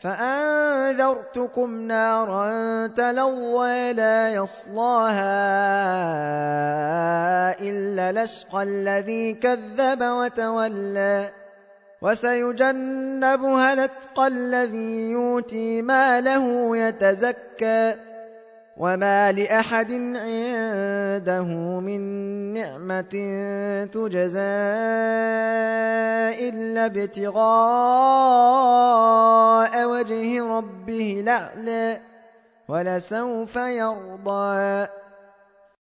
فأنذرتكم نارا تلوى لا يصلاها إلا لشقى الذي كذب وتولى وسيجنبها الأتقى الذي يؤتي ماله يتزكى وما لأحد عنده من نعمة تجزى إلا ابتغاء الأعلى ولسوف يرضى.